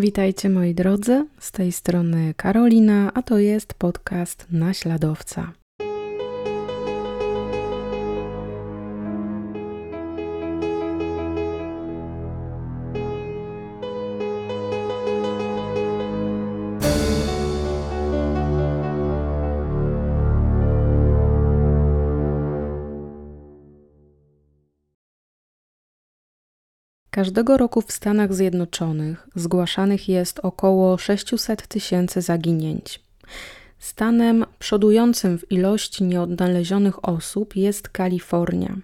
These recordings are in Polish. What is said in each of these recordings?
Witajcie moi drodzy, z tej strony Karolina, a to jest podcast Naśladowca. Każdego roku w Stanach Zjednoczonych zgłaszanych jest około 600 tysięcy zaginięć. Stanem przodującym w ilości nieodnalezionych osób jest Kalifornia.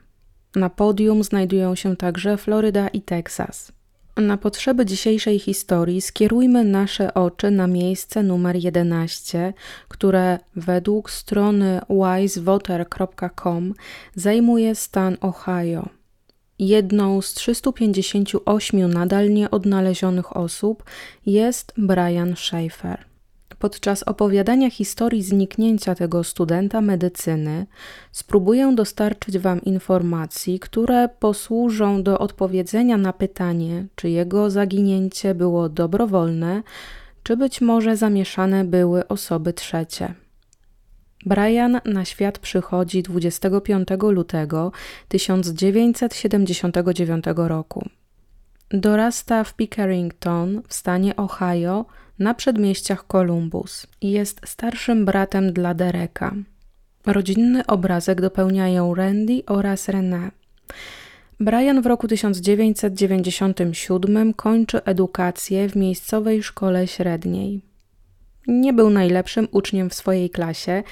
Na podium znajdują się także Floryda i Teksas. Na potrzeby dzisiejszej historii skierujmy nasze oczy na miejsce numer 11, które według strony wisevoter.com zajmuje stan Ohio. Jedną z 358 nadal nieodnalezionych osób jest Brian Schaefer. Podczas opowiadania historii zniknięcia tego studenta medycyny spróbuję dostarczyć Wam informacji, które posłużą do odpowiedzenia na pytanie, czy jego zaginięcie było dobrowolne, czy być może zamieszane były osoby trzecie. Brian na świat przychodzi 25 lutego 1979 roku. Dorasta w Pickerington w stanie Ohio na przedmieściach Columbus i jest starszym bratem dla Dereka. Rodzinny obrazek dopełniają Randy oraz Renee. Brian w roku 1997 kończy edukację w miejscowej szkole średniej. Nie był najlepszym uczniem w swojej klasie,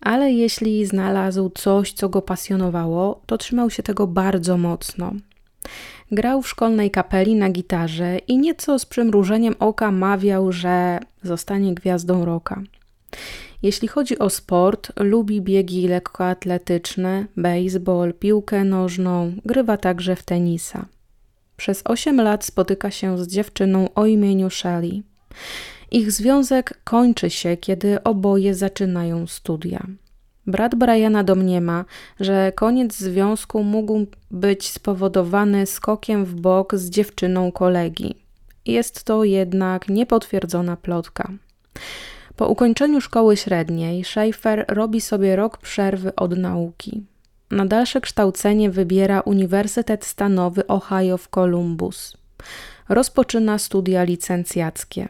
ale jeśli znalazł coś, co go pasjonowało, to trzymał się tego bardzo mocno. Grał w szkolnej kapeli na gitarze i nieco z przymrużeniem oka mawiał, że zostanie gwiazdą roka. Jeśli chodzi o sport, lubi biegi lekkoatletyczne, baseball, piłkę nożną, grywa także w tenisa. Przez 8 lat spotyka się z dziewczyną o imieniu Shelley. Ich związek kończy się, kiedy oboje zaczynają studia. Brat Briana domniema, że koniec związku mógł być spowodowany skokiem w bok z dziewczyną kolegi. Jest to jednak niepotwierdzona plotka. Po ukończeniu szkoły średniej Schaefer robi sobie rok przerwy od nauki. Na dalsze kształcenie wybiera Uniwersytet Stanowy Ohio w Columbus. Rozpoczyna studia licencjackie.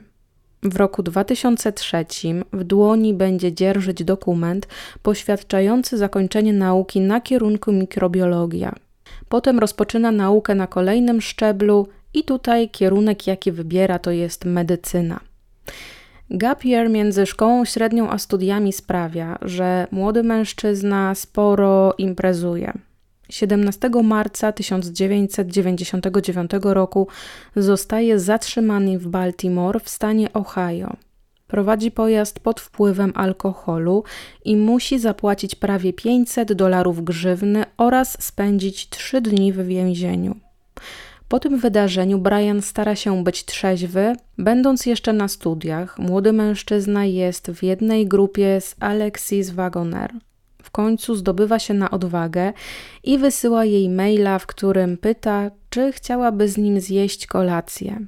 W roku 2003 w dłoni będzie dzierżyć dokument poświadczający zakończenie nauki na kierunku mikrobiologia. Potem rozpoczyna naukę na kolejnym szczeblu i tutaj kierunek, jaki wybiera, to jest medycyna. Gap year między szkołą średnią a studiami sprawia, że młody mężczyzna sporo imprezuje. 17 marca 1999 roku zostaje zatrzymany w Baltimore w stanie Ohio. Prowadzi pojazd pod wpływem alkoholu i musi zapłacić prawie 500 dolarów grzywny oraz spędzić 3 dni w więzieniu. Po tym wydarzeniu Brian stara się być trzeźwy. Będąc jeszcze na studiach, młody mężczyzna jest w jednej grupie z Alexis Wagoner w końcu zdobywa się na odwagę i wysyła jej maila, w którym pyta, czy chciałaby z nim zjeść kolację.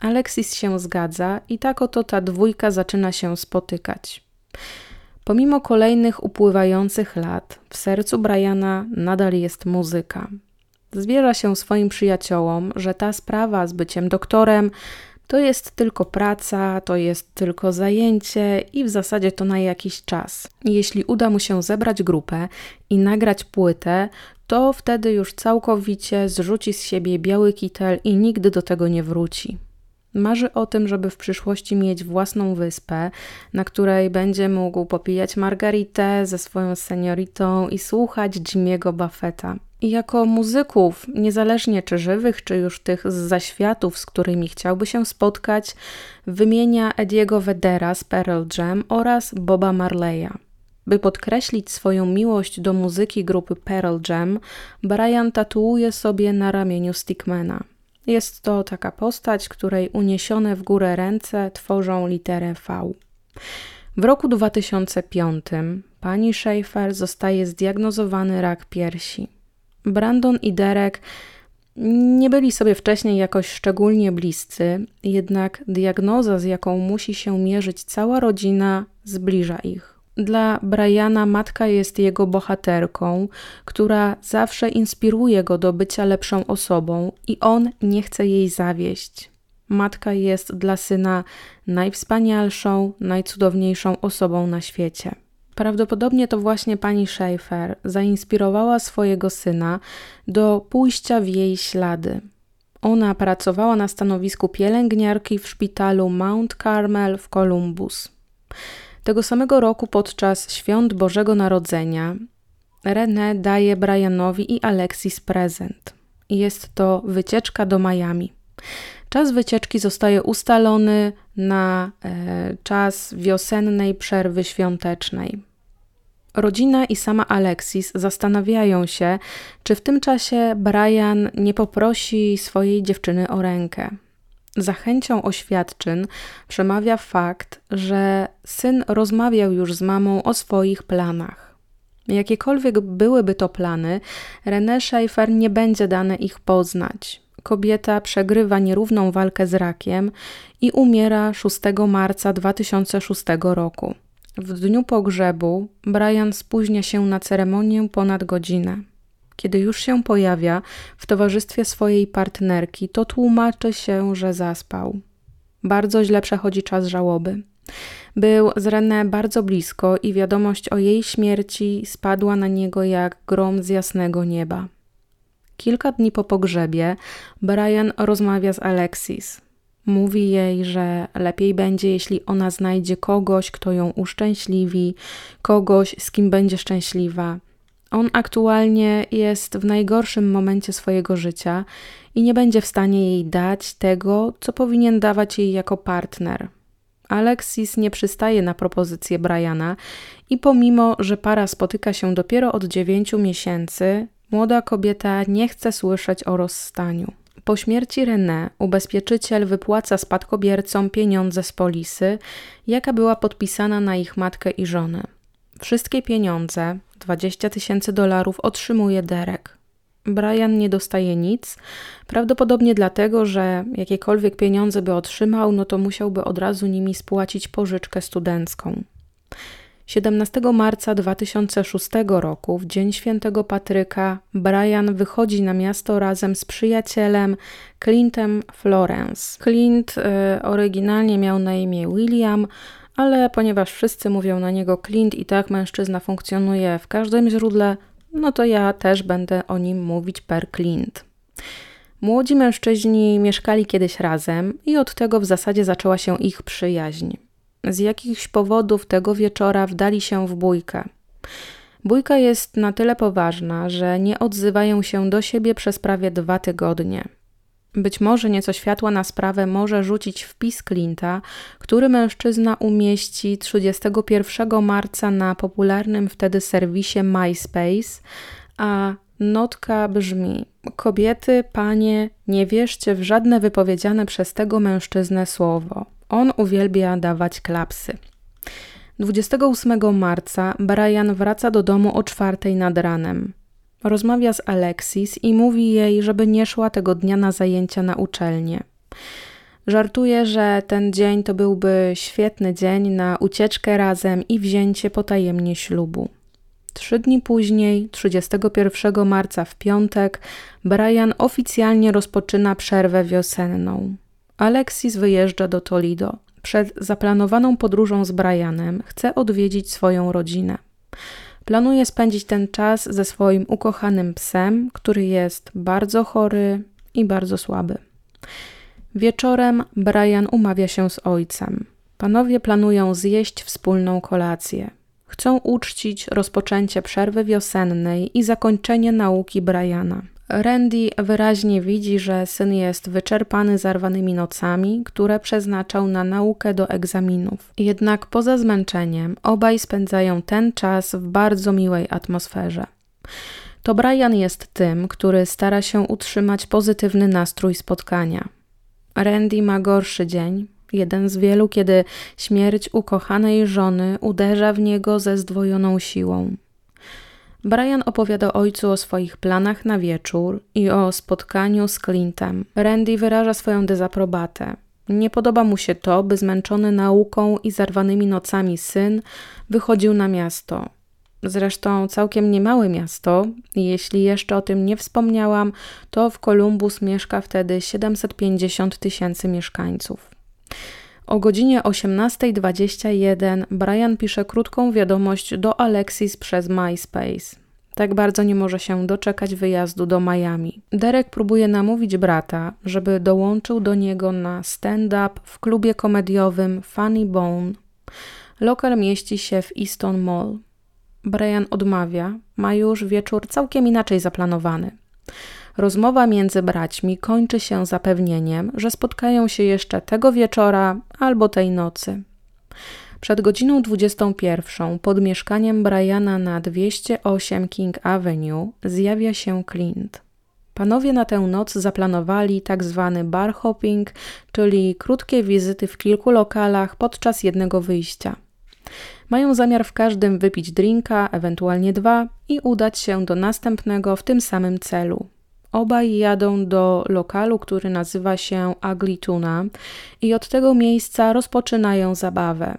Alexis się zgadza i tak oto ta dwójka zaczyna się spotykać. Pomimo kolejnych upływających lat, w sercu Briana nadal jest muzyka. Zwierza się swoim przyjaciołom, że ta sprawa z byciem doktorem to jest tylko praca, to jest tylko zajęcie i w zasadzie to na jakiś czas. Jeśli uda mu się zebrać grupę i nagrać płytę, to wtedy już całkowicie zrzuci z siebie biały kitel i nigdy do tego nie wróci. Marzy o tym, żeby w przyszłości mieć własną wyspę, na której będzie mógł popijać margaritę ze swoją senioritą i słuchać Jimmy'ego Buffetta. I jako muzyków, niezależnie czy żywych, czy już tych z zaświatów, z którymi chciałby się spotkać, wymienia Ediego Vedera z Pearl Jam oraz Boba Marleya. By podkreślić swoją miłość do muzyki grupy Pearl Jam, Brian tatuuje sobie na ramieniu Stickmana. Jest to taka postać, której uniesione w górę ręce tworzą literę V. W roku 2005 pani Schaefer zostaje zdiagnozowany rak piersi. Brandon i Derek Nie byli sobie wcześniej jakoś szczególnie bliscy, jednak diagnoza, z jaką musi się mierzyć cała rodzina, zbliża ich. Dla Briana matka jest jego bohaterką, która zawsze inspiruje go do bycia lepszą osobą i on nie chce jej zawieść. Matka jest dla syna najwspanialszą, najcudowniejszą osobą na świecie. Prawdopodobnie to właśnie pani Schaefer zainspirowała swojego syna do pójścia w jej ślady. Ona pracowała na stanowisku pielęgniarki w szpitalu Mount Carmel w Columbus. Tego samego roku podczas świąt Bożego Narodzenia René daje Brianowi i Alexis prezent. Jest to wycieczka do Miami. Czas wycieczki zostaje ustalony na e, czas wiosennej przerwy świątecznej. Rodzina i sama Alexis zastanawiają się, czy w tym czasie Brian nie poprosi swojej dziewczyny o rękę. Za chęcią oświadczyn przemawia fakt, że syn rozmawiał już z mamą o swoich planach. Jakiekolwiek byłyby to plany, René Schaefer nie będzie dane ich poznać. Kobieta przegrywa nierówną walkę z rakiem i umiera 6 marca 2006 roku. W dniu pogrzebu Brian spóźnia się na ceremonię ponad godzinę. Kiedy już się pojawia w towarzystwie swojej partnerki, to tłumaczy się, że zaspał. Bardzo źle przechodzi czas żałoby. Był z René bardzo blisko i wiadomość o jej śmierci spadła na niego jak grom z jasnego nieba. Kilka dni po pogrzebie Brian rozmawia z Alexis. Mówi jej, że lepiej będzie, jeśli ona znajdzie kogoś, kto ją uszczęśliwi, kogoś, z kim będzie szczęśliwa. On aktualnie jest w najgorszym momencie swojego życia i nie będzie w stanie jej dać tego, co powinien dawać jej jako partner. Alexis nie przystaje na propozycję Briana i pomimo, że para spotyka się dopiero od dziewięciu miesięcy, młoda kobieta nie chce słyszeć o rozstaniu. Po śmierci René ubezpieczyciel wypłaca spadkobiercom pieniądze z polisy, jaka była podpisana na ich matkę i żonę. Wszystkie pieniądze, 20 tysięcy dolarów, otrzymuje Derek. Brian nie dostaje nic, prawdopodobnie dlatego, że jakiekolwiek pieniądze by otrzymał, no to musiałby od razu nimi spłacić pożyczkę studencką. 17 marca 2006 roku, w dzień świętego Patryka, Brian wychodzi na miasto razem z przyjacielem Clintem Florence. Clint y, oryginalnie miał na imię William, ale ponieważ wszyscy mówią na niego Clint i tak mężczyzna funkcjonuje w każdym źródle, no to ja też będę o nim mówić per Clint. Młodzi mężczyźni mieszkali kiedyś razem i od tego w zasadzie zaczęła się ich przyjaźń. Z jakichś powodów tego wieczora wdali się w bójkę. Bójka jest na tyle poważna, że nie odzywają się do siebie przez prawie dwa tygodnie. Być może nieco światła na sprawę może rzucić wpis Clint'a, który mężczyzna umieści 31 marca na popularnym wtedy serwisie MySpace, a notka brzmi: Kobiety, panie, nie wierzcie w żadne wypowiedziane przez tego mężczyznę słowo. On uwielbia dawać klapsy. 28 marca Brian wraca do domu o czwartej nad ranem. Rozmawia z Alexis i mówi jej, żeby nie szła tego dnia na zajęcia na uczelnię. Żartuje, że ten dzień to byłby świetny dzień na ucieczkę razem i wzięcie potajemnie ślubu. Trzy dni później, 31 marca w piątek, Brian oficjalnie rozpoczyna przerwę wiosenną. Alexis wyjeżdża do Toledo. Przed zaplanowaną podróżą z Brianem chce odwiedzić swoją rodzinę. Planuje spędzić ten czas ze swoim ukochanym psem, który jest bardzo chory i bardzo słaby. Wieczorem Brian umawia się z ojcem. Panowie planują zjeść wspólną kolację. Chcą uczcić rozpoczęcie przerwy wiosennej i zakończenie nauki Briana. Randy wyraźnie widzi, że syn jest wyczerpany zarwanymi nocami, które przeznaczał na naukę do egzaminów. Jednak poza zmęczeniem obaj spędzają ten czas w bardzo miłej atmosferze. To Brian jest tym, który stara się utrzymać pozytywny nastrój spotkania. Randy ma gorszy dzień, jeden z wielu, kiedy śmierć ukochanej żony uderza w niego ze zdwojoną siłą. Brian opowiada ojcu o swoich planach na wieczór i o spotkaniu z Clintem. Randy wyraża swoją dezaprobatę. Nie podoba mu się to, by zmęczony nauką i zarwanymi nocami syn wychodził na miasto. Zresztą całkiem niemałe miasto, jeśli jeszcze o tym nie wspomniałam, to w Kolumbus mieszka wtedy 750 tysięcy mieszkańców. O godzinie 18.21 Brian pisze krótką wiadomość do Alexis przez MySpace. Tak bardzo nie może się doczekać wyjazdu do Miami. Derek próbuje namówić brata, żeby dołączył do niego na stand-up w klubie komediowym Funny Bone. Lokal mieści się w Easton Mall. Brian odmawia, ma już wieczór całkiem inaczej zaplanowany. Rozmowa między braćmi kończy się zapewnieniem, że spotkają się jeszcze tego wieczora albo tej nocy. Przed godziną 21 pod mieszkaniem Briana na 208 King Avenue zjawia się Clint. Panowie na tę noc zaplanowali tak zwany bar hopping, czyli krótkie wizyty w kilku lokalach podczas jednego wyjścia. Mają zamiar w każdym wypić drinka, ewentualnie dwa i udać się do następnego w tym samym celu. Obaj jadą do lokalu, który nazywa się Ugly Tuna i od tego miejsca rozpoczynają zabawę.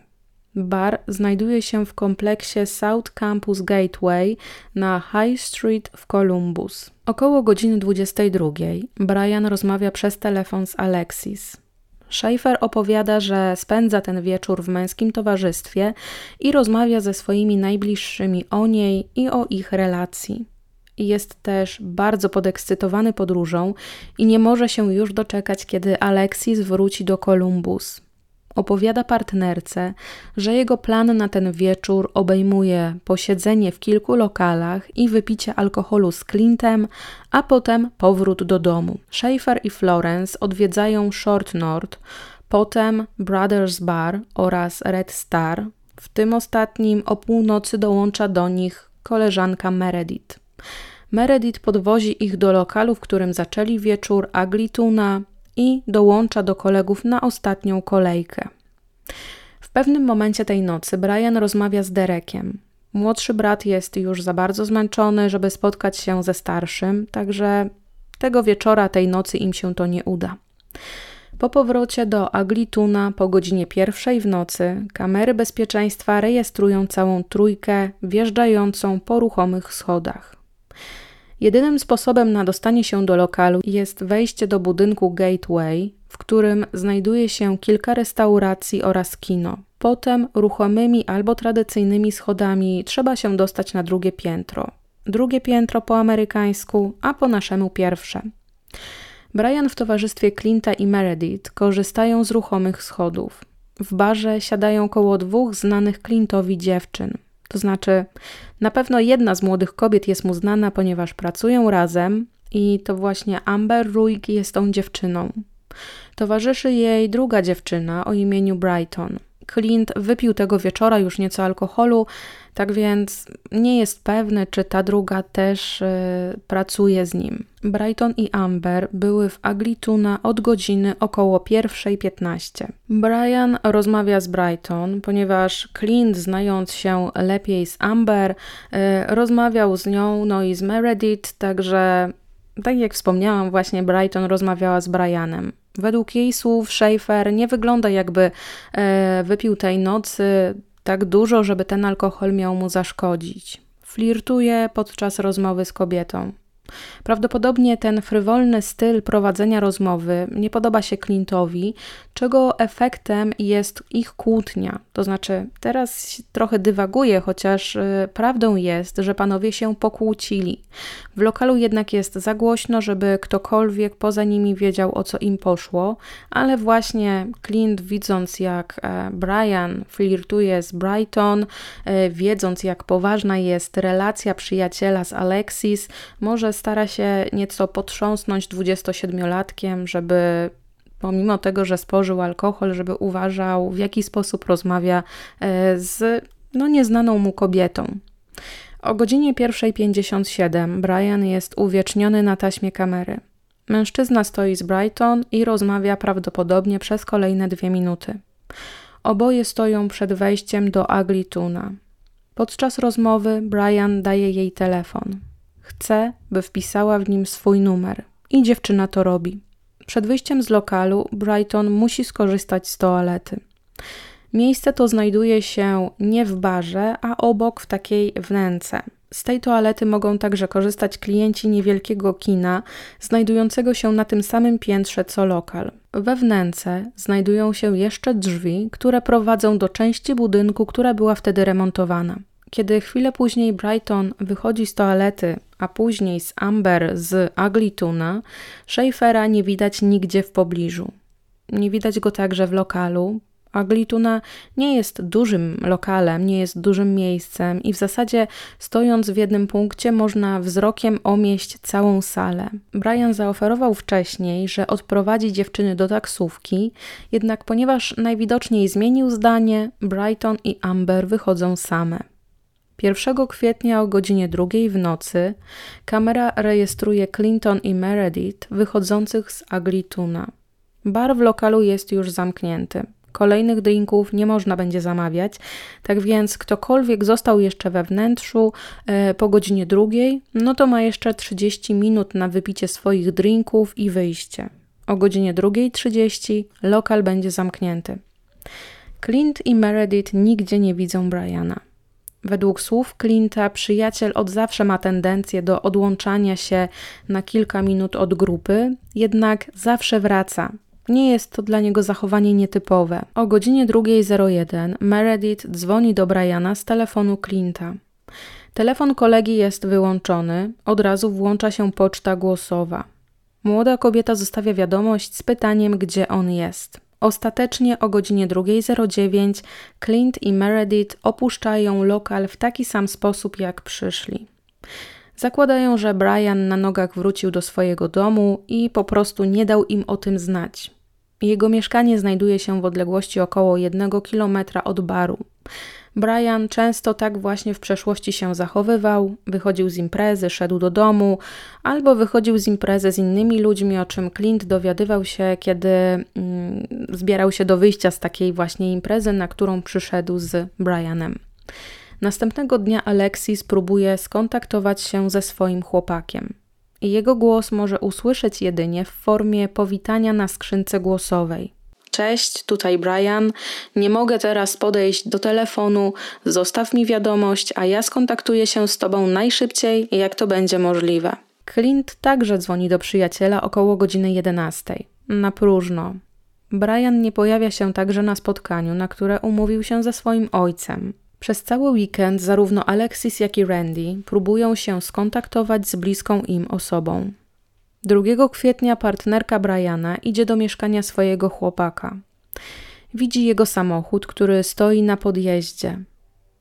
Bar znajduje się w kompleksie South Campus Gateway na High Street w Columbus. Około godziny 22 Brian rozmawia przez telefon z Alexis. Schaefer opowiada, że spędza ten wieczór w męskim towarzystwie i rozmawia ze swoimi najbliższymi o niej i o ich relacji. Jest też bardzo podekscytowany podróżą i nie może się już doczekać, kiedy Alexis wróci do Columbus. Opowiada partnerce, że jego plan na ten wieczór obejmuje posiedzenie w kilku lokalach i wypicie alkoholu z Clintem, a potem powrót do domu. Schaefer i Florence odwiedzają Short North, potem Brothers Bar oraz Red Star. W tym ostatnim o północy dołącza do nich koleżanka Meredith. Meredith podwozi ich do lokalu, w którym zaczęli wieczór Aglituna i dołącza do kolegów na ostatnią kolejkę. W pewnym momencie tej nocy Brian rozmawia z Derekiem. Młodszy brat jest już za bardzo zmęczony, żeby spotkać się ze starszym, także tego wieczora, tej nocy im się to nie uda. Po powrocie do Aglituna po godzinie pierwszej w nocy kamery bezpieczeństwa rejestrują całą trójkę wjeżdżającą po ruchomych schodach. Jedynym sposobem na dostanie się do lokalu jest wejście do budynku Gateway, w którym znajduje się kilka restauracji oraz kino. Potem ruchomymi albo tradycyjnymi schodami trzeba się dostać na drugie piętro. Drugie piętro po amerykańsku, a po naszemu pierwsze. Brian w towarzystwie Clint'a i Meredith korzystają z ruchomych schodów. W barze siadają koło dwóch znanych Clint'owi dziewczyn. To znaczy, na pewno jedna z młodych kobiet jest mu znana, ponieważ pracują razem i to właśnie Amber Ruig jest tą dziewczyną. Towarzyszy jej druga dziewczyna o imieniu Brighton. Clint wypił tego wieczora już nieco alkoholu, tak więc nie jest pewny, czy ta druga też y, pracuje z nim. Brighton i Amber były w Aglituna od godziny około 1.15. Brian rozmawia z Brighton, ponieważ Clint, znając się lepiej z Amber, y, rozmawiał z nią, no i z Meredith, także tak jak wspomniałam, właśnie Brighton rozmawiała z Brianem. Według jej słów Schaefer nie wygląda jakby e, wypił tej nocy tak dużo, żeby ten alkohol miał mu zaszkodzić. Flirtuje podczas rozmowy z kobietą. Prawdopodobnie ten frywolny styl prowadzenia rozmowy nie podoba się Clintowi, czego efektem jest ich kłótnia. To znaczy, teraz trochę dywaguję, chociaż y, prawdą jest, że panowie się pokłócili. W lokalu jednak jest za głośno, żeby ktokolwiek poza nimi wiedział o co im poszło, ale właśnie Clint, widząc jak e, Brian flirtuje z Brighton, e, wiedząc jak poważna jest relacja przyjaciela z Alexis, może stara się nieco potrząsnąć 27-latkiem, żeby pomimo tego, że spożył alkohol, żeby uważał, w jaki sposób rozmawia e, z no, nieznaną mu kobietą. O godzinie 1.57 Brian jest uwieczniony na taśmie kamery. Mężczyzna stoi z Brighton i rozmawia prawdopodobnie przez kolejne dwie minuty. Oboje stoją przed wejściem do Aglituna. Podczas rozmowy Brian daje jej telefon. Chce, by wpisała w nim swój numer i dziewczyna to robi. Przed wyjściem z lokalu Brighton musi skorzystać z toalety. Miejsce to znajduje się nie w barze, a obok w takiej wnęce. Z tej toalety mogą także korzystać klienci niewielkiego kina, znajdującego się na tym samym piętrze co lokal. We wnęce znajdują się jeszcze drzwi, które prowadzą do części budynku, która była wtedy remontowana. Kiedy chwilę później Brighton wychodzi z toalety, a później z Amber z Aglituna, Schaeffera nie widać nigdzie w pobliżu. Nie widać go także w lokalu, Aglituna nie jest dużym lokalem, nie jest dużym miejscem i w zasadzie stojąc w jednym punkcie można wzrokiem omieść całą salę. Brian zaoferował wcześniej, że odprowadzi dziewczyny do taksówki, jednak ponieważ najwidoczniej zmienił zdanie, Brighton i Amber wychodzą same. 1 kwietnia o godzinie drugiej w nocy kamera rejestruje Clinton i Meredith wychodzących z Aglituna. Bar w lokalu jest już zamknięty. Kolejnych drinków nie można będzie zamawiać, tak więc ktokolwiek został jeszcze we wnętrzu e, po godzinie drugiej, no to ma jeszcze 30 minut na wypicie swoich drinków i wyjście. O godzinie 2.30 lokal będzie zamknięty. Clint i Meredith nigdzie nie widzą Briana. Według słów Clint'a, przyjaciel od zawsze ma tendencję do odłączania się na kilka minut od grupy, jednak zawsze wraca, nie jest to dla niego zachowanie nietypowe. O godzinie 2.01 Meredith dzwoni do Briana z telefonu Clint'a. Telefon kolegi jest wyłączony, od razu włącza się poczta głosowa. Młoda kobieta zostawia wiadomość z pytaniem, gdzie on jest. Ostatecznie o godzinie 2.09 Clint i Meredith opuszczają lokal w taki sam sposób, jak przyszli. Zakładają, że Brian na nogach wrócił do swojego domu i po prostu nie dał im o tym znać. Jego mieszkanie znajduje się w odległości około jednego kilometra od baru. Brian często tak właśnie w przeszłości się zachowywał, wychodził z imprezy, szedł do domu, albo wychodził z imprezy z innymi ludźmi, o czym Clint dowiadywał się, kiedy mm, zbierał się do wyjścia z takiej właśnie imprezy, na którą przyszedł z Brianem. Następnego dnia Alexis próbuje skontaktować się ze swoim chłopakiem. Jego głos może usłyszeć jedynie w formie powitania na skrzynce głosowej. Cześć, tutaj Brian. Nie mogę teraz podejść do telefonu. Zostaw mi wiadomość, a ja skontaktuję się z tobą najszybciej, jak to będzie możliwe. Clint także dzwoni do przyjaciela około godziny 11. Na próżno. Brian nie pojawia się także na spotkaniu, na które umówił się ze swoim ojcem. Przez cały weekend zarówno Alexis, jak i Randy próbują się skontaktować z bliską im osobą. 2 kwietnia partnerka Briana idzie do mieszkania swojego chłopaka. Widzi jego samochód, który stoi na podjeździe.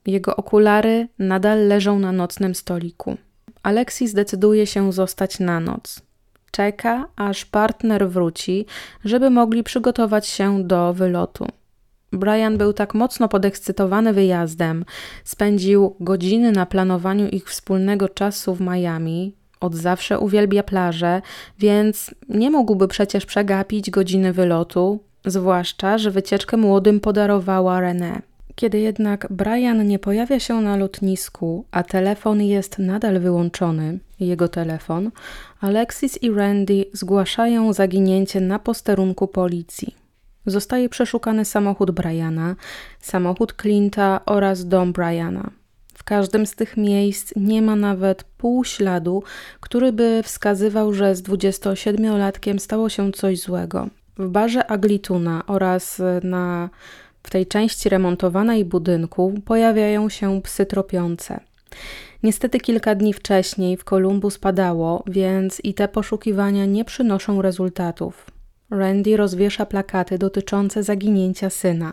Jego okulary nadal leżą na nocnym stoliku. Alexis decyduje się zostać na noc. Czeka, aż partner wróci, żeby mogli przygotować się do wylotu. Brian był tak mocno podekscytowany wyjazdem, spędził godziny na planowaniu ich wspólnego czasu w Miami, od zawsze uwielbia plażę, więc nie mógłby przecież przegapić godziny wylotu, zwłaszcza, że wycieczkę młodym podarowała René. Kiedy jednak Brian nie pojawia się na lotnisku, a telefon jest nadal wyłączony, jego telefon, Alexis i Randy zgłaszają zaginięcie na posterunku policji. Zostaje przeszukany samochód Briana, samochód Clint'a oraz dom Briana. Każdym z tych miejsc nie ma nawet pół śladu, który by wskazywał, że z 27-latkiem stało się coś złego. W barze Aglituna oraz na, w tej części remontowanej budynku pojawiają się psy tropiące. Niestety kilka dni wcześniej w Kolumbus padało, więc i te poszukiwania nie przynoszą rezultatów. Randy rozwiesza plakaty dotyczące zaginięcia syna.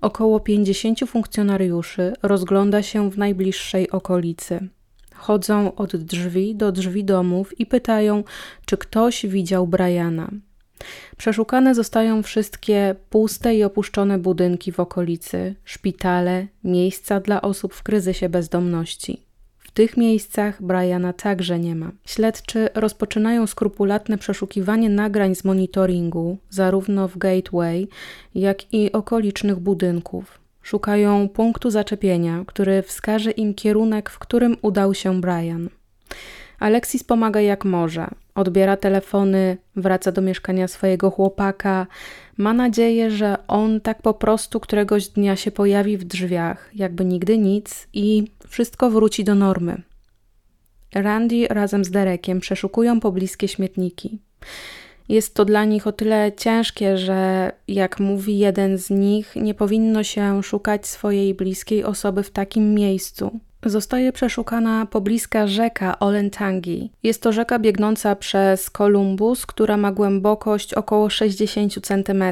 Około 50 funkcjonariuszy rozgląda się w najbliższej okolicy. Chodzą od drzwi do drzwi domów i pytają, czy ktoś widział Briana. Przeszukane zostają wszystkie puste i opuszczone budynki w okolicy, szpitale, miejsca dla osób w kryzysie bezdomności tych miejscach Briana także nie ma. Śledczy rozpoczynają skrupulatne przeszukiwanie nagrań z monitoringu, zarówno w Gateway, jak i okolicznych budynków. Szukają punktu zaczepienia, który wskaże im kierunek, w którym udał się Brian. Alexis pomaga jak może. Odbiera telefony, wraca do mieszkania swojego chłopaka. Ma nadzieję, że on tak po prostu któregoś dnia się pojawi w drzwiach, jakby nigdy nic i wszystko wróci do normy. Randy razem z Derekiem przeszukują pobliskie śmietniki. Jest to dla nich o tyle ciężkie, że jak mówi jeden z nich, nie powinno się szukać swojej bliskiej osoby w takim miejscu. Zostaje przeszukana pobliska rzeka Olentangi. Jest to rzeka biegnąca przez Columbus, która ma głębokość około 60 cm.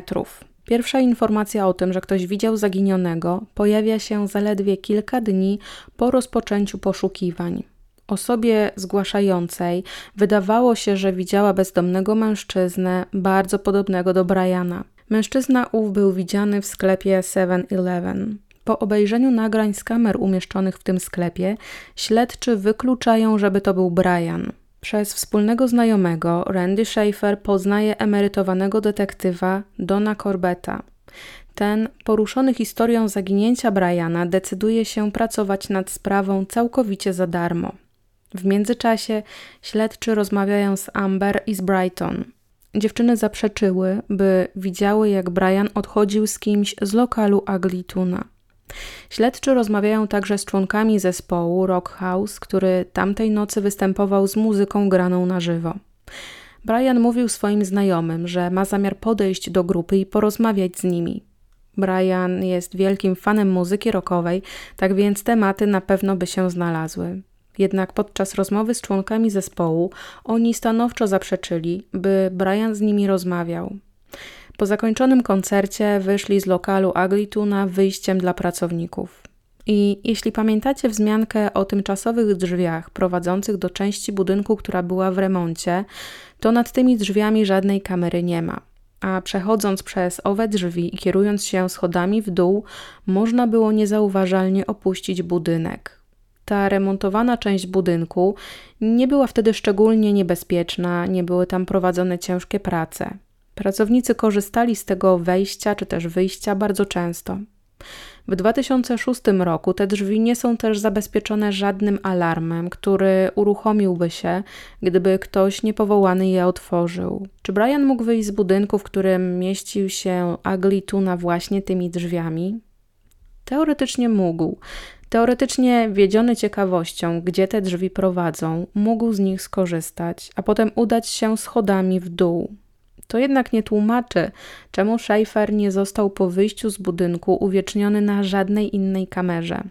Pierwsza informacja o tym, że ktoś widział zaginionego, pojawia się zaledwie kilka dni po rozpoczęciu poszukiwań. Osobie zgłaszającej wydawało się, że widziała bezdomnego mężczyznę bardzo podobnego do Briana. Mężczyzna ów był widziany w sklepie 7-Eleven. Po obejrzeniu nagrań z kamer umieszczonych w tym sklepie, śledczy wykluczają, żeby to był Brian. Przez wspólnego znajomego Randy Schaefer poznaje emerytowanego detektywa Dona Corbetta. Ten, poruszony historią zaginięcia Briana, decyduje się pracować nad sprawą całkowicie za darmo. W międzyczasie śledczy rozmawiają z Amber i z Brighton. Dziewczyny zaprzeczyły, by widziały, jak Brian odchodził z kimś z lokalu Aglituna. Śledczy rozmawiają także z członkami zespołu Rock House, który tamtej nocy występował z muzyką graną na żywo. Brian mówił swoim znajomym, że ma zamiar podejść do grupy i porozmawiać z nimi. Brian jest wielkim fanem muzyki rockowej, tak więc tematy na pewno by się znalazły. Jednak podczas rozmowy z członkami zespołu oni stanowczo zaprzeczyli, by Brian z nimi rozmawiał. Po zakończonym koncercie wyszli z lokalu Aglituna wyjściem dla pracowników. I jeśli pamiętacie wzmiankę o tymczasowych drzwiach prowadzących do części budynku, która była w remoncie, to nad tymi drzwiami żadnej kamery nie ma. A przechodząc przez owe drzwi i kierując się schodami w dół, można było niezauważalnie opuścić budynek. Ta remontowana część budynku nie była wtedy szczególnie niebezpieczna, nie były tam prowadzone ciężkie prace. Pracownicy korzystali z tego wejścia czy też wyjścia bardzo często. W 2006 roku te drzwi nie są też zabezpieczone żadnym alarmem, który uruchomiłby się, gdyby ktoś niepowołany je otworzył. Czy Brian mógł wyjść z budynku, w którym mieścił się Aglituna właśnie tymi drzwiami? Teoretycznie mógł. Teoretycznie wiedziony ciekawością, gdzie te drzwi prowadzą, mógł z nich skorzystać, a potem udać się schodami w dół. To jednak nie tłumaczy, czemu Schaefer nie został po wyjściu z budynku uwieczniony na żadnej innej kamerze.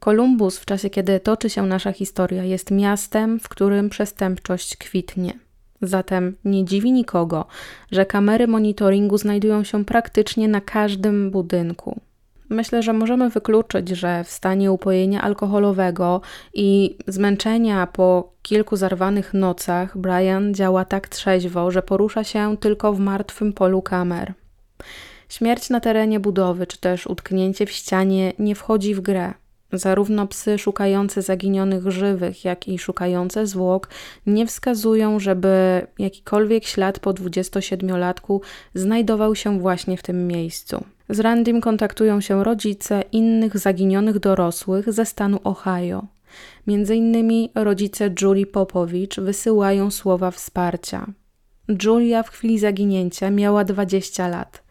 Kolumbus, w czasie kiedy toczy się nasza historia, jest miastem, w którym przestępczość kwitnie. Zatem nie dziwi nikogo, że kamery monitoringu znajdują się praktycznie na każdym budynku. Myślę, że możemy wykluczyć, że w stanie upojenia alkoholowego i zmęczenia po kilku zarwanych nocach Brian działa tak trzeźwo, że porusza się tylko w martwym polu kamer. Śmierć na terenie budowy czy też utknięcie w ścianie nie wchodzi w grę. Zarówno psy szukające zaginionych żywych, jak i szukające zwłok nie wskazują, żeby jakikolwiek ślad po 27-latku znajdował się właśnie w tym miejscu. Z Randym kontaktują się rodzice innych zaginionych dorosłych ze stanu Ohio. Między innymi rodzice Julie Popowicz wysyłają słowa wsparcia. Julia w chwili zaginięcia miała 20 lat.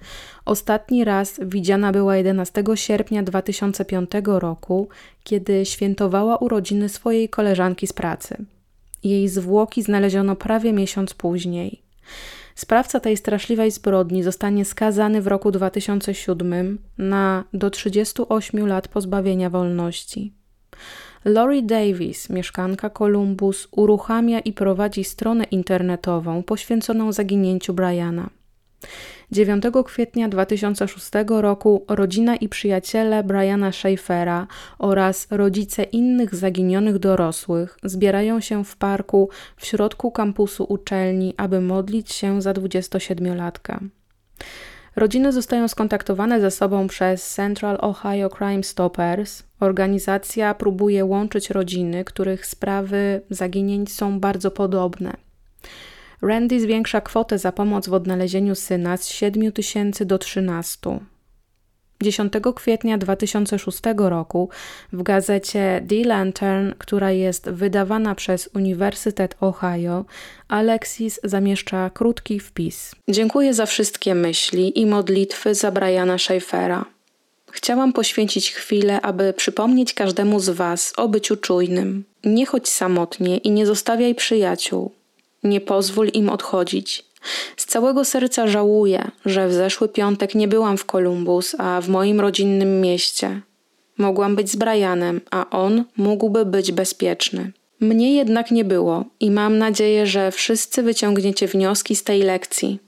Ostatni raz widziana była 11 sierpnia 2005 roku, kiedy świętowała urodziny swojej koleżanki z pracy. Jej zwłoki znaleziono prawie miesiąc później. Sprawca tej straszliwej zbrodni zostanie skazany w roku 2007 na do 38 lat pozbawienia wolności. Lori Davis, mieszkanka Columbus, uruchamia i prowadzi stronę internetową poświęconą zaginięciu Briana. 9 kwietnia 2006 roku rodzina i przyjaciele Briana Schaefera oraz rodzice innych zaginionych dorosłych zbierają się w parku w środku kampusu uczelni, aby modlić się za 27-latka. Rodziny zostają skontaktowane ze sobą przez Central Ohio Crime Stoppers. Organizacja próbuje łączyć rodziny, których sprawy zaginięć są bardzo podobne. Randy zwiększa kwotę za pomoc w odnalezieniu syna z 7 tysięcy do 13. 10 kwietnia 2006 roku w gazecie The Lantern, która jest wydawana przez Uniwersytet Ohio, Alexis zamieszcza krótki wpis. Dziękuję za wszystkie myśli i modlitwy za Briana Schaeffera. Chciałam poświęcić chwilę, aby przypomnieć każdemu z Was o byciu czujnym. Nie chodź samotnie i nie zostawiaj przyjaciół. Nie pozwól im odchodzić. Z całego serca żałuję, że w zeszły piątek nie byłam w Columbus, a w moim rodzinnym mieście. Mogłam być z Brianem, a on mógłby być bezpieczny. Mnie jednak nie było i mam nadzieję, że wszyscy wyciągniecie wnioski z tej lekcji.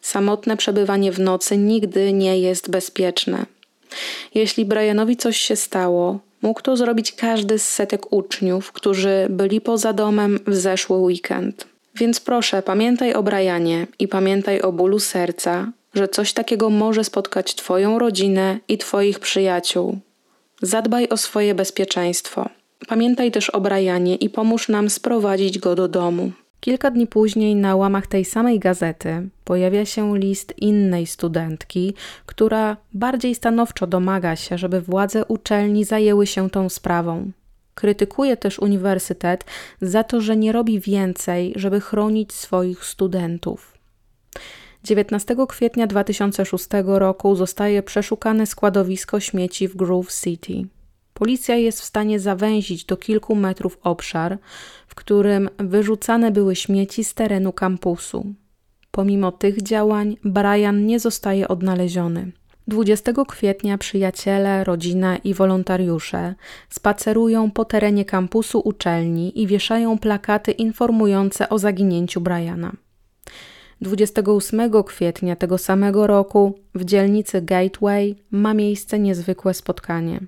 Samotne przebywanie w nocy nigdy nie jest bezpieczne. Jeśli Brianowi coś się stało, mógł to zrobić każdy z setek uczniów, którzy byli poza domem w zeszły weekend. Więc proszę, pamiętaj o Brianie i pamiętaj o bólu serca, że coś takiego może spotkać Twoją rodzinę i Twoich przyjaciół. Zadbaj o swoje bezpieczeństwo. Pamiętaj też o Brianie i pomóż nam sprowadzić go do domu. Kilka dni później na łamach tej samej gazety pojawia się list innej studentki, która bardziej stanowczo domaga się, żeby władze uczelni zajęły się tą sprawą. Krytykuje też uniwersytet za to, że nie robi więcej, żeby chronić swoich studentów. 19 kwietnia 2006 roku zostaje przeszukane składowisko śmieci w Grove City. Policja jest w stanie zawęzić do kilku metrów obszar, w którym wyrzucane były śmieci z terenu kampusu. Pomimo tych działań, Brian nie zostaje odnaleziony. 20 kwietnia przyjaciele, rodzina i wolontariusze spacerują po terenie kampusu uczelni i wieszają plakaty informujące o zaginięciu Briana. 28 kwietnia tego samego roku w dzielnicy Gateway ma miejsce niezwykłe spotkanie.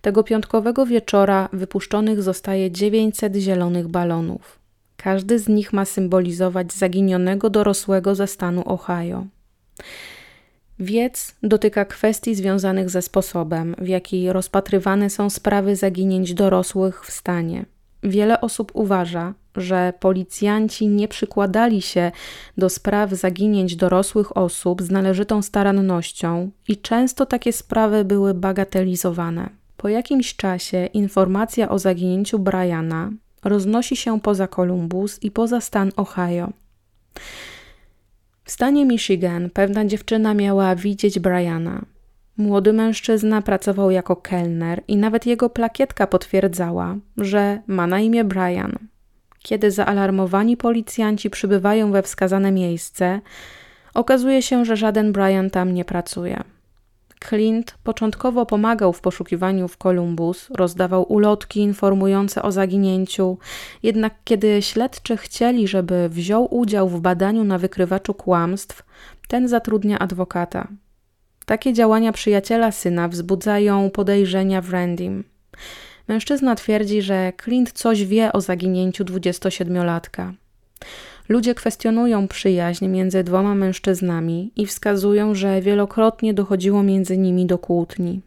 Tego piątkowego wieczora wypuszczonych zostaje 900 zielonych balonów. Każdy z nich ma symbolizować zaginionego dorosłego ze stanu Ohio. Wiec dotyka kwestii związanych ze sposobem, w jaki rozpatrywane są sprawy zaginięć dorosłych w stanie. Wiele osób uważa, że policjanci nie przykładali się do spraw zaginięć dorosłych osób z należytą starannością i często takie sprawy były bagatelizowane. Po jakimś czasie informacja o zaginięciu Briana roznosi się poza Columbus i poza stan Ohio. W stanie Michigan pewna dziewczyna miała widzieć Briana. Młody mężczyzna pracował jako kelner i nawet jego plakietka potwierdzała, że ma na imię Brian. Kiedy zaalarmowani policjanci przybywają we wskazane miejsce, okazuje się, że żaden Brian tam nie pracuje. Clint początkowo pomagał w poszukiwaniu w Columbus, rozdawał ulotki informujące o zaginięciu, jednak kiedy śledczy chcieli, żeby wziął udział w badaniu na wykrywaczu kłamstw, ten zatrudnia adwokata. Takie działania przyjaciela syna wzbudzają podejrzenia w Randym. Mężczyzna twierdzi, że Clint coś wie o zaginięciu 27-latka. Ludzie kwestionują przyjaźń między dwoma mężczyznami i wskazują, że wielokrotnie dochodziło między nimi do kłótni.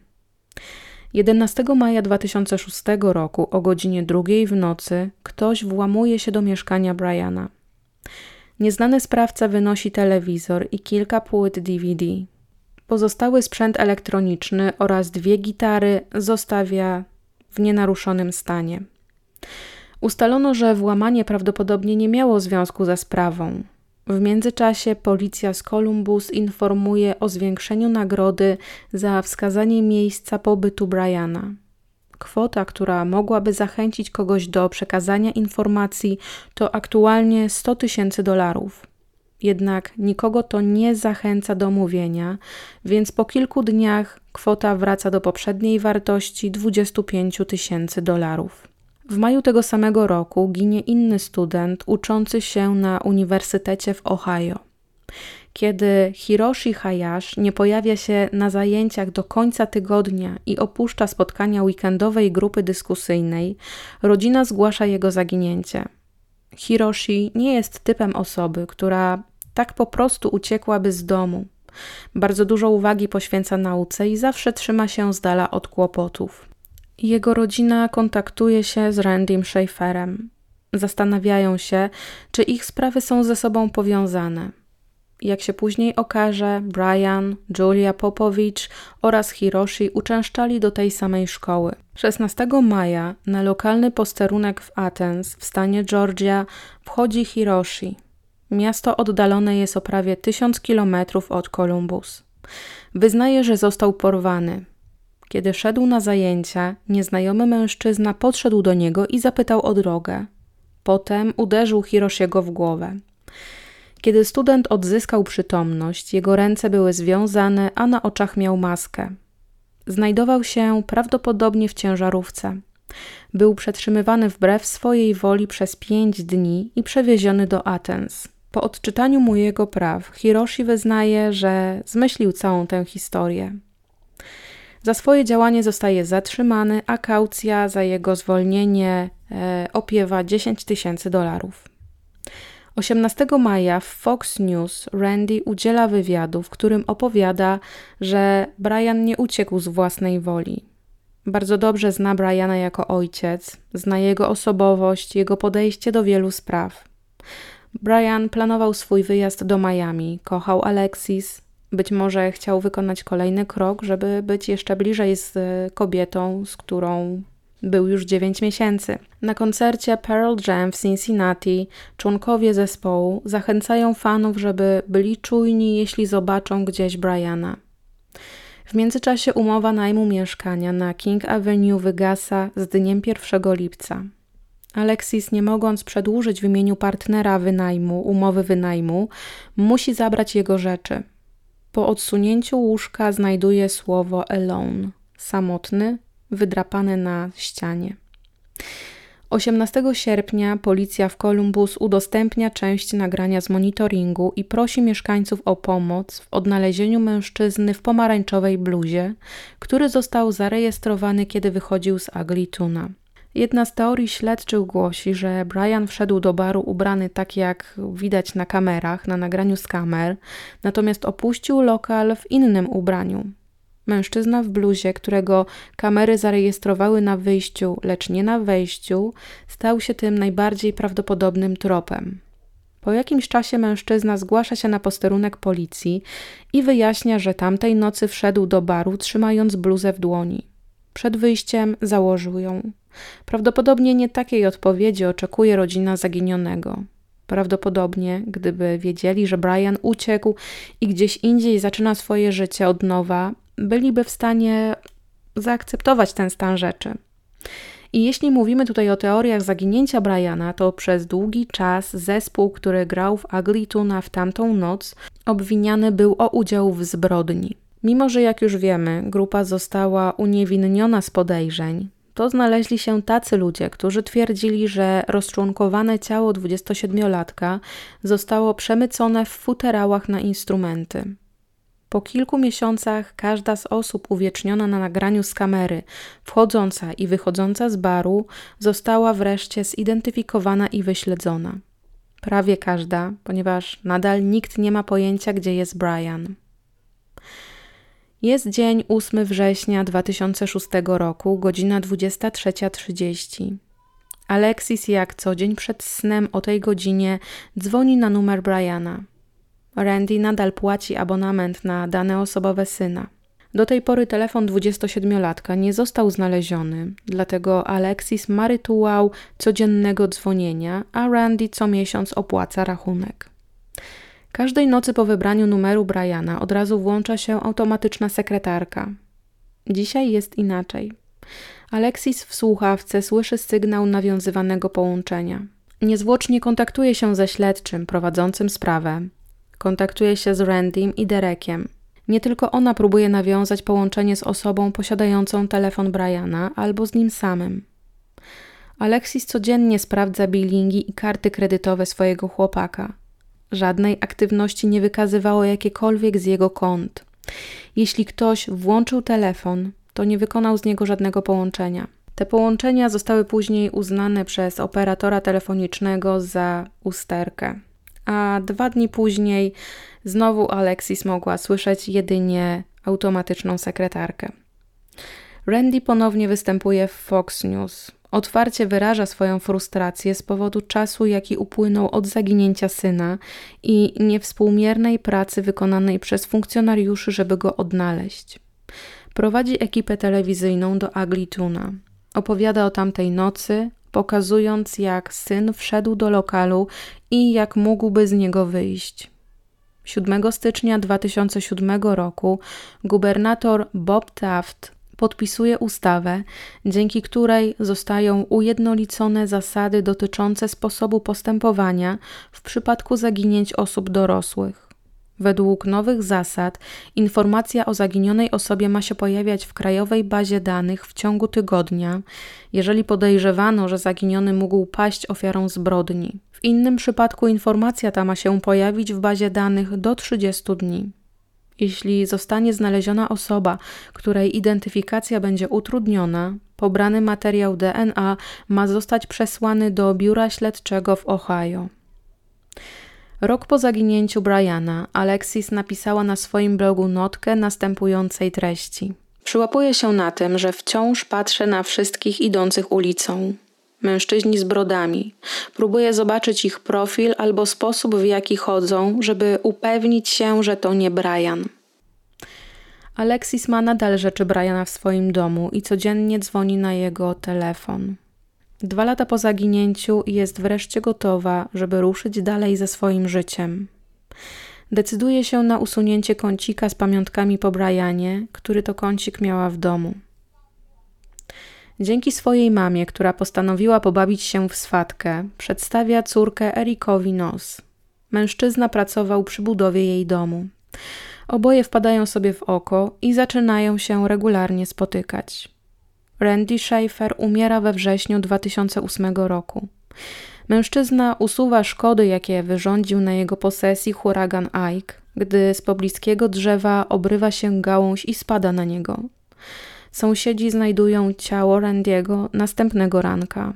11 maja 2006 roku o godzinie drugiej w nocy ktoś włamuje się do mieszkania Briana. Nieznany sprawca wynosi telewizor i kilka płyt DVD. Pozostały sprzęt elektroniczny oraz dwie gitary zostawia w nienaruszonym stanie. Ustalono, że włamanie prawdopodobnie nie miało związku ze sprawą. W międzyczasie policja z Columbus informuje o zwiększeniu nagrody za wskazanie miejsca pobytu Briana. Kwota, która mogłaby zachęcić kogoś do przekazania informacji, to aktualnie 100 tysięcy dolarów. Jednak nikogo to nie zachęca do mówienia, więc po kilku dniach kwota wraca do poprzedniej wartości 25 tysięcy dolarów. W maju tego samego roku ginie inny student uczący się na uniwersytecie w Ohio. Kiedy Hiroshi Hayashi nie pojawia się na zajęciach do końca tygodnia i opuszcza spotkania weekendowej grupy dyskusyjnej, rodzina zgłasza jego zaginięcie. Hiroshi nie jest typem osoby, która tak po prostu uciekłaby z domu. Bardzo dużo uwagi poświęca nauce i zawsze trzyma się z dala od kłopotów. Jego rodzina kontaktuje się z Randym Schaeferem. Zastanawiają się, czy ich sprawy są ze sobą powiązane. Jak się później okaże, Brian, Julia Popowicz oraz Hiroshi uczęszczali do tej samej szkoły. 16 maja na lokalny posterunek w Athens w stanie Georgia wchodzi Hiroshi. Miasto oddalone jest o prawie 1000 kilometrów od Columbus. Wyznaje, że został porwany. Kiedy szedł na zajęcia, nieznajomy mężczyzna podszedł do niego i zapytał o drogę. Potem uderzył Hiroshiego w głowę. Kiedy student odzyskał przytomność, jego ręce były związane, a na oczach miał maskę. Znajdował się prawdopodobnie w ciężarówce. Był przetrzymywany wbrew swojej woli przez pięć dni i przewieziony do Atens. Po odczytaniu mu jego praw, Hiroshi wyznaje, że zmyślił całą tę historię. Za swoje działanie zostaje zatrzymany, a kaucja za jego zwolnienie e, opiewa 10 tysięcy dolarów. 18 maja w Fox News Randy udziela wywiadu, w którym opowiada, że Brian nie uciekł z własnej woli. Bardzo dobrze zna Briana jako ojciec, zna jego osobowość, jego podejście do wielu spraw. Brian planował swój wyjazd do Miami, kochał Alexis, być może chciał wykonać kolejny krok, żeby być jeszcze bliżej z kobietą, z którą był już 9 miesięcy. Na koncercie Pearl Jam w Cincinnati członkowie zespołu zachęcają fanów, żeby byli czujni, jeśli zobaczą gdzieś Briana. W międzyczasie umowa najmu mieszkania na King Avenue wygasa z dniem 1 lipca. Alexis, nie mogąc przedłużyć w imieniu partnera wynajmu, umowy wynajmu, musi zabrać jego rzeczy. Po odsunięciu łóżka znajduje słowo alone, samotny, wydrapane na ścianie. 18 sierpnia policja w Columbus udostępnia część nagrania z monitoringu i prosi mieszkańców o pomoc w odnalezieniu mężczyzny w pomarańczowej bluzie, który został zarejestrowany, kiedy wychodził z Aglituna. Jedna z teorii śledczych głosi, że Brian wszedł do baru ubrany tak jak widać na kamerach, na nagraniu z kamer, natomiast opuścił lokal w innym ubraniu. Mężczyzna w bluzie, którego kamery zarejestrowały na wyjściu, lecz nie na wejściu, stał się tym najbardziej prawdopodobnym tropem. Po jakimś czasie mężczyzna zgłasza się na posterunek policji i wyjaśnia, że tamtej nocy wszedł do baru trzymając bluzę w dłoni. Przed wyjściem założył ją. Prawdopodobnie nie takiej odpowiedzi oczekuje rodzina zaginionego. Prawdopodobnie, gdyby wiedzieli, że Brian uciekł i gdzieś indziej zaczyna swoje życie od nowa, byliby w stanie zaakceptować ten stan rzeczy. I jeśli mówimy tutaj o teoriach zaginięcia Briana, to przez długi czas zespół, który grał w Aglituna w tamtą noc, obwiniany był o udział w zbrodni. Mimo, że jak już wiemy, grupa została uniewinniona z podejrzeń, to znaleźli się tacy ludzie, którzy twierdzili, że rozczłonkowane ciało 27-latka zostało przemycone w futerałach na instrumenty. Po kilku miesiącach każda z osób uwieczniona na nagraniu z kamery, wchodząca i wychodząca z baru, została wreszcie zidentyfikowana i wyśledzona. Prawie każda, ponieważ nadal nikt nie ma pojęcia, gdzie jest Brian. Jest dzień 8 września 2006 roku, godzina 23.30. Alexis jak co dzień przed snem o tej godzinie dzwoni na numer Briana. Randy nadal płaci abonament na dane osobowe syna. Do tej pory telefon 27-latka nie został znaleziony, dlatego Alexis ma rytuał codziennego dzwonienia, a Randy co miesiąc opłaca rachunek. Każdej nocy po wybraniu numeru Briana od razu włącza się automatyczna sekretarka. Dzisiaj jest inaczej. Alexis w słuchawce słyszy sygnał nawiązywanego połączenia. Niezwłocznie kontaktuje się ze śledczym prowadzącym sprawę. Kontaktuje się z Randym i Derekiem. Nie tylko ona próbuje nawiązać połączenie z osobą posiadającą telefon Briana albo z nim samym. Alexis codziennie sprawdza bilingi i karty kredytowe swojego chłopaka – Żadnej aktywności nie wykazywało jakiekolwiek z jego kont. Jeśli ktoś włączył telefon, to nie wykonał z niego żadnego połączenia. Te połączenia zostały później uznane przez operatora telefonicznego za usterkę. A dwa dni później znowu Alexis mogła słyszeć jedynie automatyczną sekretarkę. Randy ponownie występuje w Fox News. Otwarcie wyraża swoją frustrację z powodu czasu, jaki upłynął od zaginięcia syna i niewspółmiernej pracy wykonanej przez funkcjonariuszy, żeby go odnaleźć. Prowadzi ekipę telewizyjną do Aglituna. Opowiada o tamtej nocy, pokazując jak syn wszedł do lokalu i jak mógłby z niego wyjść. 7 stycznia 2007 roku gubernator Bob Taft podpisuje ustawę, dzięki której zostają ujednolicone zasady dotyczące sposobu postępowania w przypadku zaginięć osób dorosłych. Według nowych zasad informacja o zaginionej osobie ma się pojawiać w krajowej bazie danych w ciągu tygodnia, jeżeli podejrzewano, że zaginiony mógł paść ofiarą zbrodni. W innym przypadku informacja ta ma się pojawić w bazie danych do 30 dni. Jeśli zostanie znaleziona osoba, której identyfikacja będzie utrudniona, pobrany materiał DNA ma zostać przesłany do biura śledczego w Ohio. Rok po zaginięciu Briana, Alexis napisała na swoim blogu notkę następującej treści. Przyłapuję się na tym, że wciąż patrzę na wszystkich idących ulicą. Mężczyźni z brodami. Próbuję zobaczyć ich profil albo sposób, w jaki chodzą, żeby upewnić się, że to nie Brian. Alexis ma nadal rzeczy Briana w swoim domu i codziennie dzwoni na jego telefon. Dwa lata po zaginięciu jest wreszcie gotowa, żeby ruszyć dalej ze swoim życiem. Decyduje się na usunięcie kącika z pamiątkami po Brianie, który to kącik miała w domu. Dzięki swojej mamie, która postanowiła pobawić się w swatkę, przedstawia córkę Erikowi Nos. Mężczyzna pracował przy budowie jej domu. Oboje wpadają sobie w oko i zaczynają się regularnie spotykać. Randy Schaefer umiera we wrześniu 2008 roku. Mężczyzna usuwa szkody, jakie wyrządził na jego posesji huragan Ike, gdy z pobliskiego drzewa obrywa się gałąź i spada na niego. Sąsiedzi znajdują ciało Randiego następnego ranka.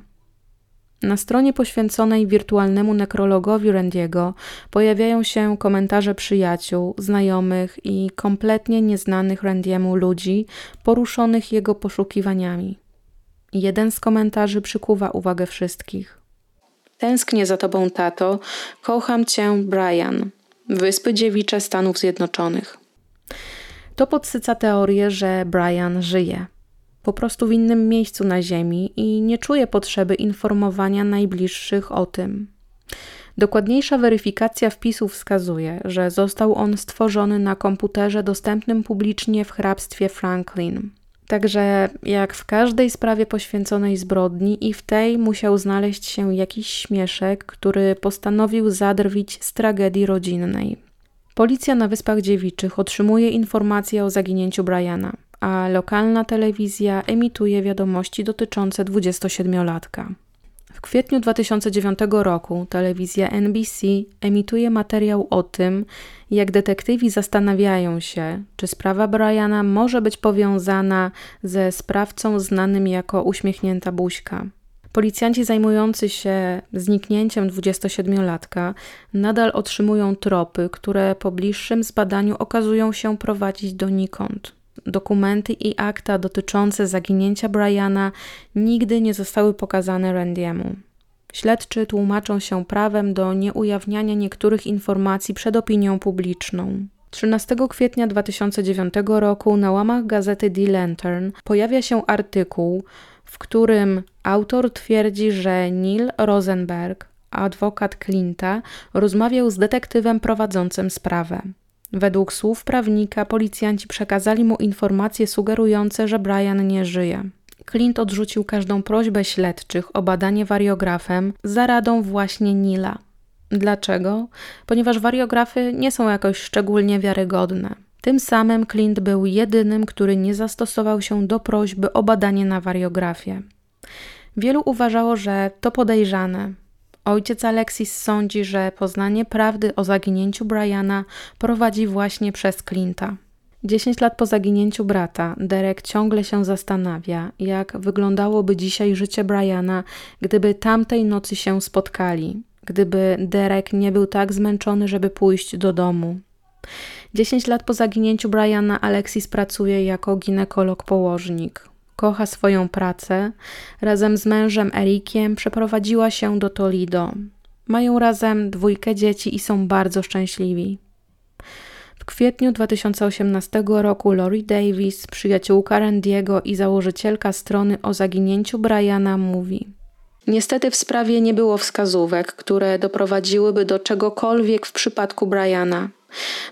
Na stronie poświęconej wirtualnemu nekrologowi Randiego pojawiają się komentarze przyjaciół, znajomych i kompletnie nieznanych Randiemu ludzi poruszonych jego poszukiwaniami. Jeden z komentarzy przykuwa uwagę wszystkich. Tęsknię za tobą, tato. Kocham cię, Brian. Wyspy Dziewicze Stanów Zjednoczonych. To podsyca teorię, że Brian żyje po prostu w innym miejscu na Ziemi i nie czuje potrzeby informowania najbliższych o tym. Dokładniejsza weryfikacja wpisów wskazuje, że został on stworzony na komputerze dostępnym publicznie w hrabstwie Franklin. Także, jak w każdej sprawie poświęconej zbrodni, i w tej musiał znaleźć się jakiś śmieszek, który postanowił zadrwić z tragedii rodzinnej. Policja na Wyspach Dziewiczych otrzymuje informacje o zaginięciu Briana a lokalna telewizja emituje wiadomości dotyczące 27-latka. W kwietniu 2009 roku telewizja NBC emituje materiał o tym, jak detektywi zastanawiają się, czy sprawa Briana może być powiązana ze sprawcą znanym jako uśmiechnięta buźka. Policjanci zajmujący się zniknięciem 27-latka nadal otrzymują tropy, które po bliższym zbadaniu okazują się prowadzić donikąd. Dokumenty i akta dotyczące zaginięcia Briana nigdy nie zostały pokazane Randiemu. Śledczy tłumaczą się prawem do nieujawniania niektórych informacji przed opinią publiczną. 13 kwietnia 2009 roku na łamach gazety The Lantern pojawia się artykuł, w którym autor twierdzi, że Neil Rosenberg, adwokat Clint'a, rozmawiał z detektywem prowadzącym sprawę. Według słów prawnika policjanci przekazali mu informacje sugerujące, że Brian nie żyje. Clint odrzucił każdą prośbę śledczych o badanie wariografem za radą właśnie Nila. Dlaczego? Ponieważ wariografy nie są jakoś szczególnie wiarygodne. Tym samym Clint był jedynym, który nie zastosował się do prośby o badanie na wariografie. Wielu uważało, że to podejrzane, Ojciec Alexis sądzi, że poznanie prawdy o zaginięciu Briana prowadzi właśnie przez Clint'a. Dziesięć lat po zaginięciu brata, Derek ciągle się zastanawia, jak wyglądałoby dzisiaj życie Briana, gdyby tamtej nocy się spotkali, gdyby Derek nie był tak zmęczony, żeby pójść do domu. Dziesięć lat po zaginięciu Briana, Alexis pracuje jako ginekolog-położnik. kocha swoją pracę, razem z mężem Erikiem przeprowadziła się do Toledo. Mają razem dwójkę dzieci i są bardzo szczęśliwi. W kwietniu 2018 roku Lori Davis, przyjaciółka Randiego i założycielka strony o zaginięciu Briana, mówi: Niestety w sprawie nie było wskazówek, które doprowadziłyby do czegokolwiek w przypadku Briana.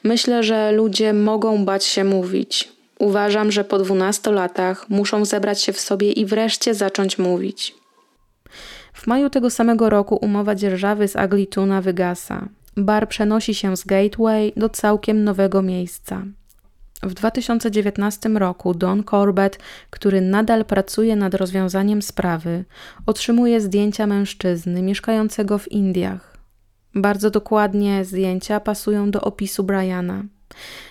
Myślę, że ludzie mogą bać się mówić. Uważam, że po 12 latach muszą zebrać się w sobie i wreszcie zacząć mówić. W maju tego samego roku umowa dzierżawy z Aglituna wygasa. Bar przenosi się z Gateway do całkiem nowego miejsca. W 2019 roku Don Corbett, który nadal pracuje nad rozwiązaniem sprawy, otrzymuje zdjęcia mężczyzny mieszkającego w Indiach. Bardzo dokładnie zdjęcia pasują do opisu Briana.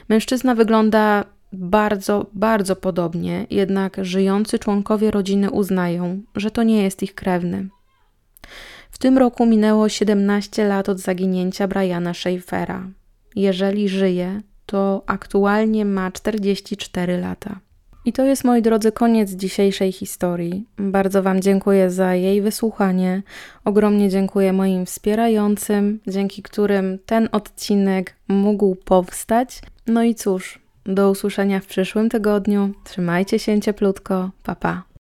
Mężczyzna wygląda bardzo, bardzo podobnie, jednak żyjący członkowie rodziny uznają, że to nie jest ich krewny. W tym roku minęło 17 lat od zaginięcia Briana Schaeffera. Jeżeli żyje, to aktualnie ma 44 lata. I to jest, moi drodzy, koniec dzisiejszej historii. Bardzo Wam dziękuję za jej wysłuchanie. Ogromnie dziękuję moim wspierającym, dzięki którym ten odcinek mógł powstać. No i cóż, do usłyszenia w przyszłym tygodniu. Trzymajcie się cieplutko. Pa pa.